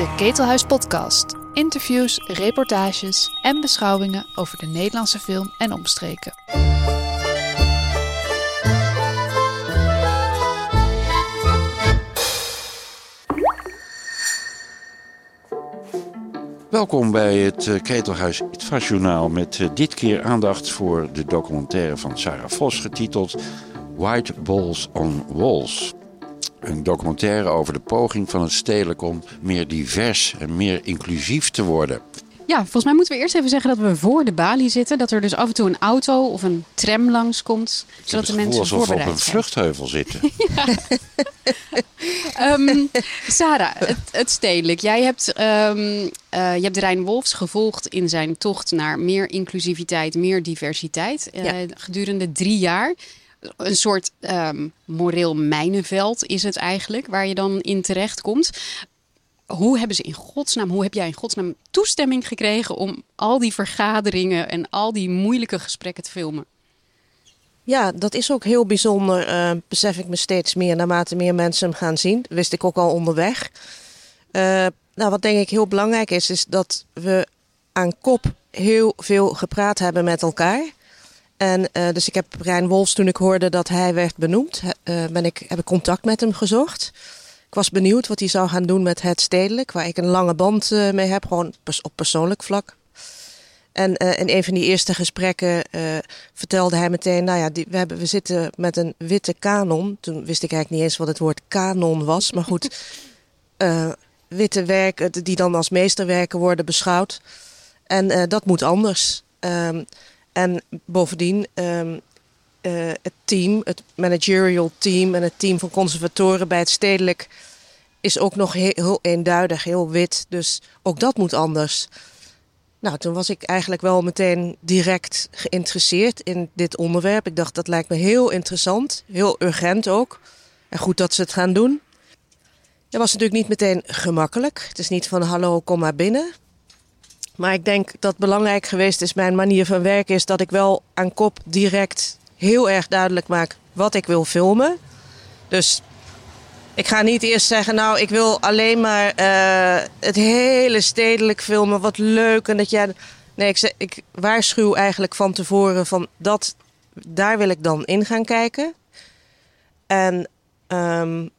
De Ketelhuis Podcast. Interviews, reportages en beschouwingen over de Nederlandse film en omstreken. Welkom bij het uh, Ketelhuis Journaal met uh, dit keer aandacht voor de documentaire van Sarah Vos getiteld White Balls on Walls. Een documentaire over de poging van het stedelijk om meer divers en meer inclusief te worden. Ja, volgens mij moeten we eerst even zeggen dat we voor de balie zitten. Dat er dus af en toe een auto of een tram langskomt. Zodat de mensen alsof voorbereid we op een vluchtheuvel zitten. um, Sarah, het, het, stedelijk. Jij hebt, um, uh, je hebt Rijn Wolfs gevolgd in zijn tocht naar meer inclusiviteit, meer diversiteit. Uh, gedurende drie jaar een soort um, moreel mijnenveld is het eigenlijk, waar je dan in terecht komt. Hoe hebben ze in godsnaam, hoe heb jij in godsnaam toestemming gekregen om al die vergaderingen en al die moeilijke gesprekken te filmen? Ja, dat is ook heel bijzonder, uh, besef ik me steeds meer naarmate meer mensen hem gaan zien. Wist ik ook al onderweg. Uh, nou, wat denk ik heel belangrijk is, is dat we aan kop heel veel gepraat hebben met elkaar. En uh, dus ik heb Rijn Wolfs, toen ik hoorde dat hij werd benoemd, uh, ben ik, heb ik contact met hem gezocht. Ik was benieuwd wat hij zou gaan doen met het stedelijk, waar ik een lange band uh, mee heb, gewoon pers op persoonlijk vlak. En in een van die eerste gesprekken vertelde hij meteen, nou ja, die, we, hebben, we zitten met een witte kanon. Toen wist ik eigenlijk niet eens wat het woord kanon was, maar goed. witte werken die dan als meesterwerken worden beschouwd. En dat moet anders. Ehm, en bovendien, um, uh, het team, het managerial team en het team van conservatoren bij het stedelijk is ook nog heel, heel, eenduidig, heel wit. Dus ook dat moet anders. Nou, toen was ik eigenlijk wel meteen direct geïnteresseerd in dit onderwerp. Ik dacht, dat lijkt me heel interessant, heel urgent ook. En goed dat ze het gaan doen. Dat was natuurlijk niet meteen gemakkelijk. Het is niet van hallo, kom maar binnen. Maar ik denk dat belangrijk geweest is, mijn manier van werken, is dat ik wel aan kop direct heel erg duidelijk maak wat ik wil filmen. Dus ik ga niet eerst zeggen, nou, ik wil alleen maar uh, het hele stedelijk filmen, wat leuk. En dat jij. Nee, ik, ik waarschuw eigenlijk van tevoren van dat, daar wil ik dan in gaan kijken. En um,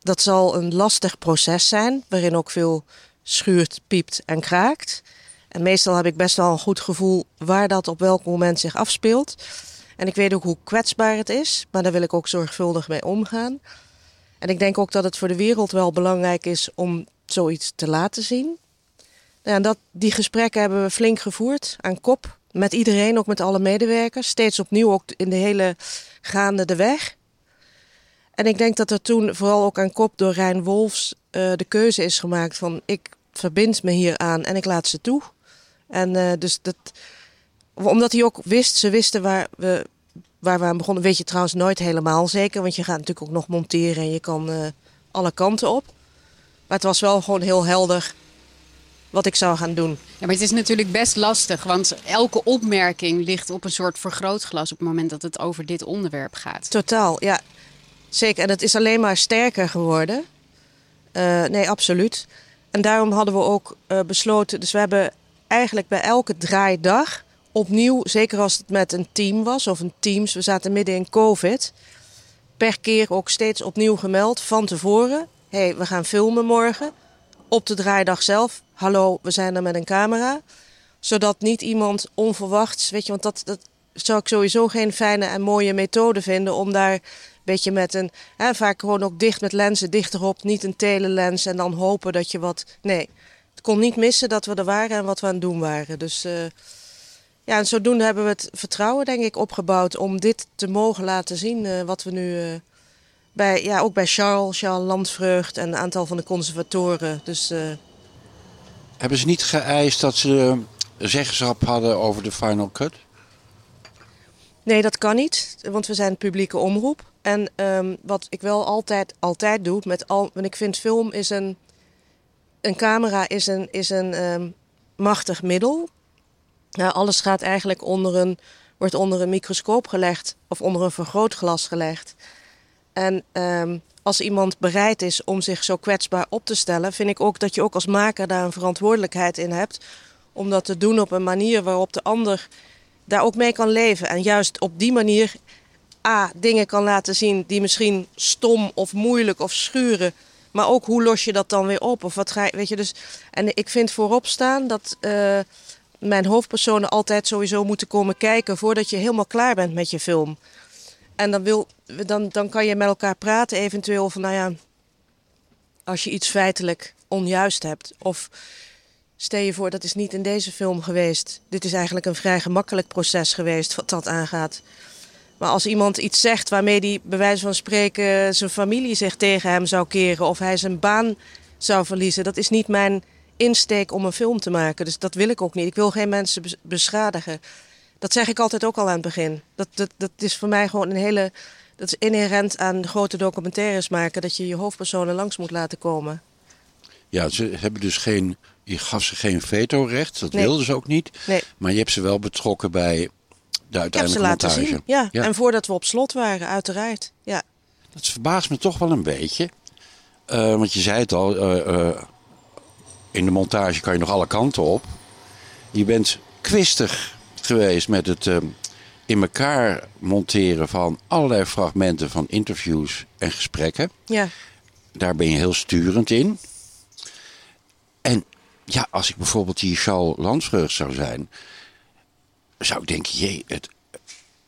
dat zal een lastig proces zijn, waarin ook veel schuurt, piept en kraakt. En meestal heb ik best wel een goed gevoel waar dat op welk moment zich afspeelt. En ik weet ook hoe kwetsbaar het is, maar daar wil ik ook zorgvuldig mee omgaan. En ik denk ook dat het voor de wereld wel belangrijk is om zoiets te laten zien. Nou, dat, die gesprekken hebben we flink gevoerd aan kop. Met iedereen, ook met alle medewerkers. Steeds opnieuw ook in de hele gaande de weg. En ik denk dat er toen vooral ook aan kop door Rijn Wolfs uh, de keuze is gemaakt van ik verbind me hier aan en ik laat ze toe. En uh, dus dat, omdat hij ook wist, ze wisten waar we, waar we aan begonnen. Weet je trouwens nooit helemaal zeker, want je gaat natuurlijk ook nog monteren en je kan uh, alle kanten op. Maar het was wel gewoon heel helder wat ik zou gaan doen. Ja, maar het is natuurlijk best lastig, want elke opmerking ligt op een soort vergrootglas op het moment dat het over dit onderwerp gaat. Totaal, ja. Zeker. En het is alleen maar sterker geworden. Uh, nee, absoluut. En daarom hadden we ook uh, besloten. Dus we hebben eigenlijk bij elke draaidag opnieuw, zeker als het met een team was of een teams, we zaten midden in COVID, per keer ook steeds opnieuw gemeld van tevoren. Hé, hey, we gaan filmen morgen. Op de draaidag zelf. Hallo, we zijn er met een camera. Zodat niet iemand onverwachts, weet je, want dat, dat zou ik sowieso geen fijne en mooie methode vinden om daar een beetje met een, hè, vaak gewoon ook dicht met lenzen dichterop, niet een telelens en dan hopen dat je wat. Nee, kon niet missen dat we er waren en wat we aan het doen waren. Dus uh, ja, en zodoende hebben we het vertrouwen, denk ik, opgebouwd om dit te mogen laten zien. Uh, wat we nu uh, bij, ja, ook bij Charles, Charles Landvreugd en een aantal van de conservatoren. Dus, hebben ze niet geëist dat ze zeggenschap hadden over de final cut? Nee, dat kan niet, want we zijn een publieke omroep. En um, wat ik wel altijd, altijd doe, met al, want ik vind film is een een camera is een, is een um, machtig middel. Alles gaat eigenlijk onder een, wordt onder een microscoop gelegd of onder een vergrootglas gelegd. En um, als iemand bereid is om zich zo kwetsbaar op te stellen, vind ik ook dat je ook als maker daar een verantwoordelijkheid in hebt. Om dat te doen op een manier waarop de ander daar ook mee kan leven. En juist op die manier A, dingen kan laten zien die misschien stom of moeilijk of schuren. Maar ook hoe los je dat dan weer op? Of wat ga je, weet je, dus, en ik vind voorop staan dat uh, mijn hoofdpersonen altijd sowieso moeten komen kijken voordat je helemaal klaar bent met je film. En dan, wil, dan, dan kan je met elkaar praten, eventueel van, nou ja, als je iets feitelijk onjuist hebt. Of stel je voor, dat is niet in deze film geweest. Dit is eigenlijk een vrij gemakkelijk proces geweest wat dat aangaat. Maar als iemand iets zegt waarmee hij bij wijze van spreken zijn familie zich tegen hem zou keren of hij zijn baan zou verliezen, dat is niet mijn insteek om een film te maken. Dus dat wil ik ook niet. Ik wil geen mensen beschadigen. Dat zeg ik altijd ook al aan het begin. Dat, dat, dat is voor mij gewoon een hele. Dat is inherent aan grote documentaires maken, dat je je hoofdpersonen langs moet laten komen. Ja, ze hebben dus geen. Je gaf ze geen vetorecht, dat wilden ze ook niet. Nee. Maar je hebt ze wel betrokken bij de uiteindelijke ik heb ze laten Zien. Ja. en voordat we op slot waren, uiteraard. Ja. Dat verbaast me toch wel een beetje. Uh, want je zei het al, uh, uh, in de montage kan je nog alle kanten op. Je bent kwistig geweest met het in elkaar monteren van allerlei fragmenten van interviews en gesprekken. Ja. Daar ben je heel sturend in. En ja, als ik bijvoorbeeld die Charles Landsvreugd zou zijn, zou ik denken, jee, het,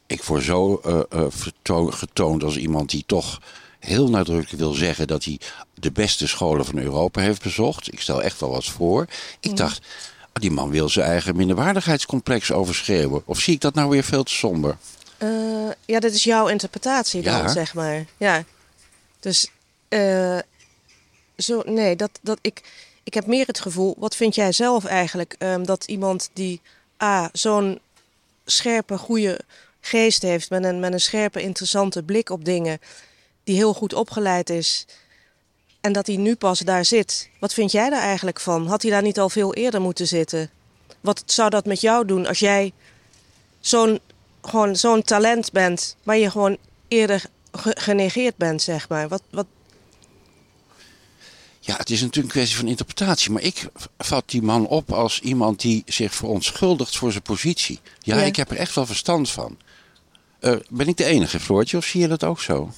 ik word zo uh, getoond als iemand die toch heel nadrukkelijk wil zeggen dat hij de beste scholen van Europa heeft bezocht. Ik stel echt wel wat voor. Ik dacht, oh, die man wil zijn eigen minderwaardigheidscomplex overschreeuwen. Of zie ik dat nou weer veel te somber? Uh, ja, dat is jouw interpretatie dan, zeg maar. Ja. Dus, zo, nee, dat, dat ik, ik heb meer het gevoel, wat vind jij zelf eigenlijk? Um, dat iemand die A, zo'n scherpe, goede geest heeft, met een, met een scherpe, interessante blik op dingen, die heel goed opgeleid is. En dat hij nu pas daar zit. Wat vind jij daar eigenlijk van? Had hij daar niet al veel eerder moeten zitten? Wat zou dat met jou doen als jij zo'n gewoon zo'n talent bent, maar je gewoon eerder genegeerd bent, zeg maar? Wat, wat, ja, het is natuurlijk een kwestie van interpretatie. Maar ik vat die man op als iemand die zich verontschuldigt voor zijn positie. Ja, ik heb er echt wel verstand van. Uh, ben ik de enige, Floortje, of zie je dat ook zo?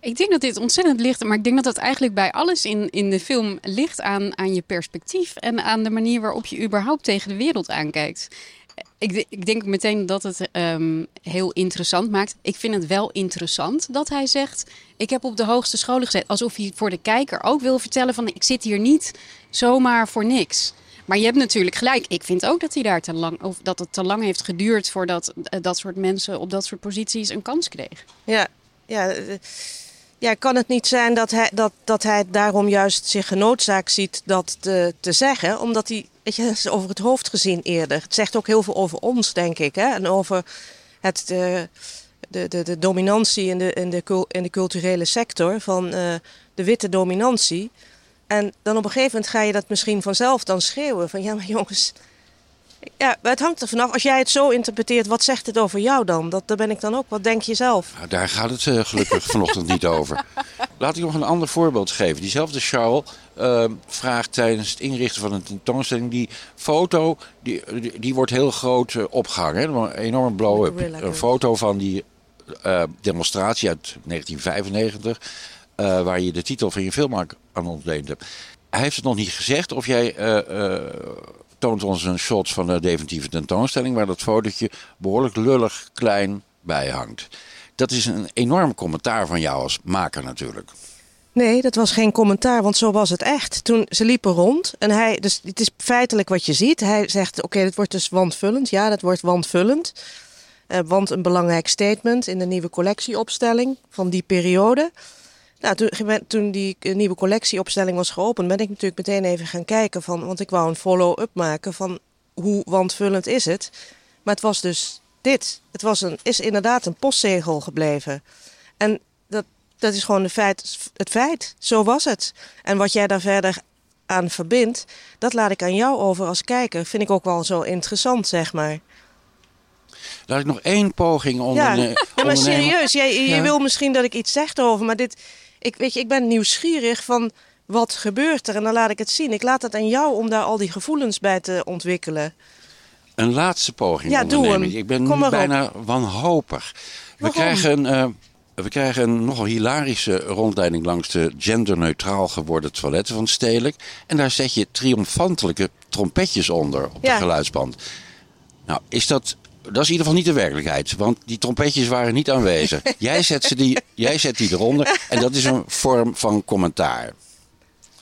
Ik denk dat dit ontzettend ligt, maar ik denk dat dat eigenlijk bij alles in, in de film ligt aan, aan je perspectief en aan de manier waarop je überhaupt tegen de wereld aankijkt. Ik, ik, denk meteen dat het um, heel interessant maakt. Ik vind het wel interessant dat hij zegt: Ik heb op de hoogste scholen gezet. Alsof hij voor de kijker ook wil vertellen: van ik zit hier niet zomaar voor niks. Maar je hebt natuurlijk gelijk. Ik vind ook dat hij daar te lang, of dat het te lang heeft geduurd voordat uh, dat soort mensen op dat soort posities een kans kregen. Ja, ja. Ja, kan het niet zijn dat hij, dat, dat hij daarom juist zich genoodzaakt ziet dat te, te zeggen? Omdat hij, weet je, is over het hoofd gezien eerder. Het zegt ook heel veel over ons, denk ik. Hè? En over het, de, de, de, de dominantie in de, in, de, in de culturele sector van uh, de witte dominantie. En dan op een gegeven moment ga je dat misschien vanzelf dan schreeuwen. Van ja, maar jongens, ja, het hangt er vanaf. Als jij het zo interpreteert, wat zegt het over jou dan? Dat, daar ben ik dan ook. Wat denk je zelf? Nou, daar gaat het uh, gelukkig vanochtend niet over. Laat ik nog een ander voorbeeld geven. Diezelfde Charles uh, vraagt tijdens het inrichten van een tentoonstelling... die foto, die, die, wordt heel groot uh, opgehangen. Een enorme blow-up. Een foto van die demonstratie uit 1995... waar je de titel van je film aan ontleend hebt. Hij heeft het nog niet gezegd of jij toont ons een shot van de definitieve tentoonstelling... waar dat fotootje behoorlijk lullig klein bij hangt. Dat is een enorm commentaar van jou als maker natuurlijk. Nee, dat was geen commentaar, want zo was het echt. Toen ze liepen rond en hij, dus het is feitelijk wat je ziet. Hij zegt: Oké, dit wordt dus wandvullend. Ja, dat wordt wandvullend. Uh, want een belangrijk statement in de nieuwe collectieopstelling van die periode. Nou, toen, toen die nieuwe collectieopstelling was geopend, ben ik natuurlijk meteen even gaan kijken van, want ik wou een follow-up maken van hoe wandvullend is het. Maar het was dus dit. Het was een, is inderdaad een postzegel gebleven. En dat, dat is gewoon feit, het feit. Zo was het. En wat jij daar verder aan verbindt, dat laat ik aan jou over als kijker. Vind ik ook wel zo interessant, zeg maar. Laat ik nog één poging onder. Ja, ja maar serieus, jij, je wil misschien dat ik iets zeg erover, maar dit, ik, weet je, ik ben nieuwsgierig van wat gebeurt er en dan laat ik het zien. Ik laat het aan jou om daar al die gevoelens bij te ontwikkelen. Een laatste poging Ja, doe hem. Ik ben nu maar op. bijna wanhopig. We Waarom? krijgen, eh, we krijgen een nogal hilarische rondleiding langs de genderneutraal geworden toiletten van Stedelijk. En daar zet je triomfantelijke trompetjes onder op Ja. de geluidsband. Nou, is dat... Dat is in ieder geval niet de werkelijkheid, want die trompetjes waren niet aanwezig. Jij zet, ze die, jij zet die eronder en dat is een vorm van commentaar.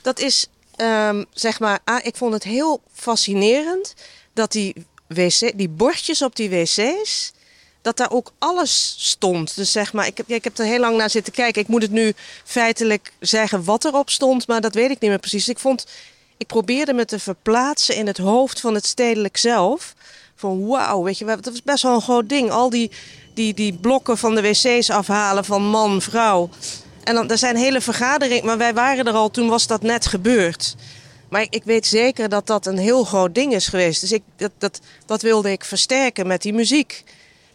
Dat is, ehm, zeg maar, ah, ik vond het heel fascinerend dat die, wc, die bordjes op die wc's, dat daar ook alles stond. Dus zeg maar, ik heb, ja, ik heb er heel lang naar zitten kijken. Ik moet het nu feitelijk zeggen wat erop stond, maar dat weet ik niet meer precies. Ik vond, ik probeerde me te verplaatsen in het hoofd van het stedelijk zelf. Van wauw, weet je, dat was best wel een groot ding. Al die, die, die blokken van de wc's afhalen van man, vrouw. En dan, er zijn hele vergaderingen, maar wij waren er al, toen was dat net gebeurd. Maar ik, weet zeker dat dat een heel groot ding is geweest. Dus ik, dat, dat, dat wilde ik versterken met die muziek.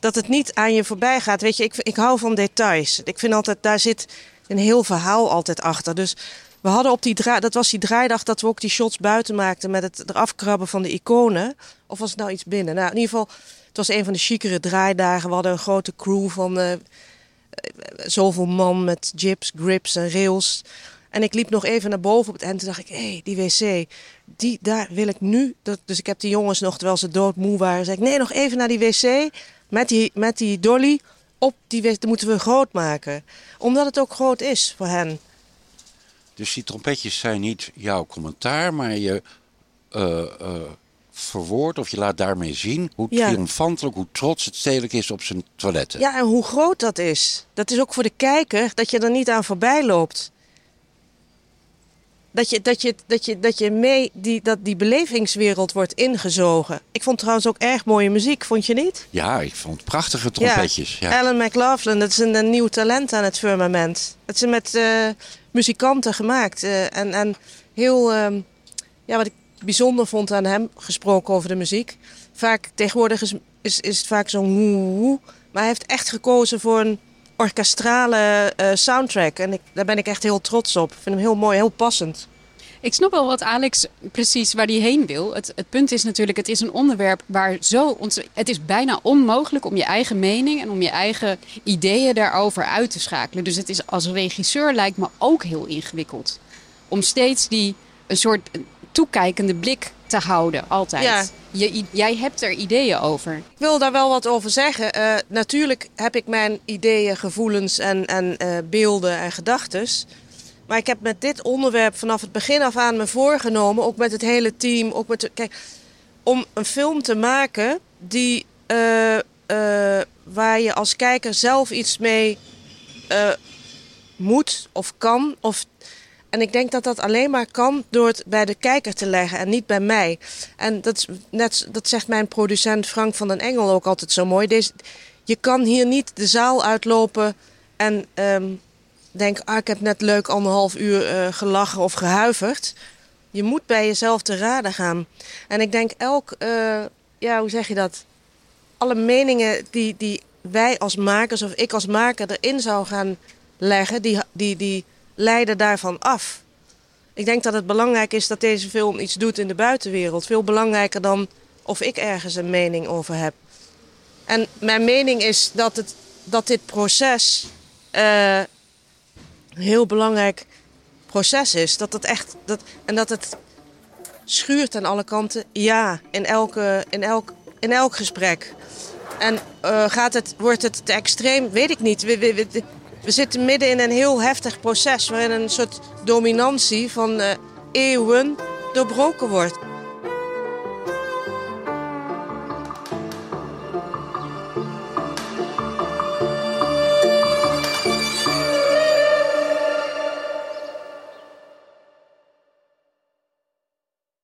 Dat het niet aan je voorbij gaat. Weet je, ik, ik hou van details. Ik vind altijd, daar zit een heel verhaal altijd achter. Dus we hadden op die draai, dat was die draaidag dat we ook die shots buiten maakten met het eraf krabben van de iconen. Of was het nou iets binnen? Nou, in ieder geval, het was een van de chicere draaidagen. We hadden een grote crew van eh, zoveel man met jibs, grips en rails. En ik liep nog even naar boven op het eind. Toen dacht ik, hé, hey, die wc, die, daar wil ik nu. Dat, dus ik heb die jongens nog, terwijl ze doodmoe waren, zei ik, nee, nog even naar die wc. Met die, met die dolly op die wc. Dat moeten we groot maken. Omdat het ook groot is voor hen. Dus die trompetjes zijn niet jouw commentaar, maar je eh eh verwoordt of je laat daarmee zien hoe Ja. triomfantelijk, hoe trots het stedelijk is op zijn toiletten. Ja, en hoe groot dat is. Dat is ook voor de kijker dat je er niet aan voorbij loopt. Dat je, dat je, dat je, dat je mee die, dat die belevingswereld wordt ingezogen. Ik vond trouwens ook erg mooie muziek, vond je niet? Ja, ik vond prachtige trompetjes. Ja. Alan McLaughlin, dat is een, een nieuw talent aan het firmament. Het is met eh, muzikanten gemaakt. eh, en, en heel, ehm, ja, wat ik bijzonder vond aan hem, gesproken over de muziek. Vaak, tegenwoordig is, is, het vaak zo'n woe. Maar hij heeft echt gekozen voor een orkestrale eh, soundtrack. En ik, daar ben ik echt heel trots op. Ik vind hem heel mooi, heel passend. Ik snap wel wat Alex precies waar die heen wil. Het, het punt is natuurlijk, het is een onderwerp waar zo Het is bijna onmogelijk om je eigen mening en om je eigen ideeën daarover uit te schakelen. Dus het is als regisseur lijkt me ook heel ingewikkeld. Om steeds die een soort toekijkende blik te houden, altijd. Ja. Je, jij hebt er ideeën over. Ik wil daar wel wat over zeggen. Eh, natuurlijk heb ik mijn ideeën, gevoelens en, en eh, beelden en gedachten. Maar ik heb met dit onderwerp vanaf het begin af aan me voorgenomen, ook met het hele team, ook met kijk, om een film te maken die, eh, eh, waar je als kijker zelf iets mee eh, moet of kan. Of, en ik denk dat dat alleen maar kan door het bij de kijker te leggen en niet bij mij. En dat, is net, dat zegt mijn producent Frank van den Engel ook altijd zo mooi. Deze, je kan hier niet de zaal uitlopen en ehm denk, ah, ik heb net leuk anderhalf uur eh, gelachen of gehuiverd. Je moet bij jezelf te raden gaan. En ik denk elk, eh, ja, hoe zeg je dat? Alle meningen die, die wij als makers of ik als maker erin zou gaan leggen, die, die, die leiden daarvan af. Ik denk dat het belangrijk is dat deze film iets doet in de buitenwereld. Veel belangrijker dan of ik ergens een mening over heb. En mijn mening is dat, het, dat dit proces eh, heel belangrijk proces is. Dat het echt, dat, en dat het schuurt aan alle kanten. Ja, in, elke, in, elk, in elk gesprek. En eh, gaat het, wordt het te extreem? Weet ik niet. We, we, we, we zitten midden in een heel heftig proces waarin een soort dominantie van eh, eeuwen doorbroken wordt.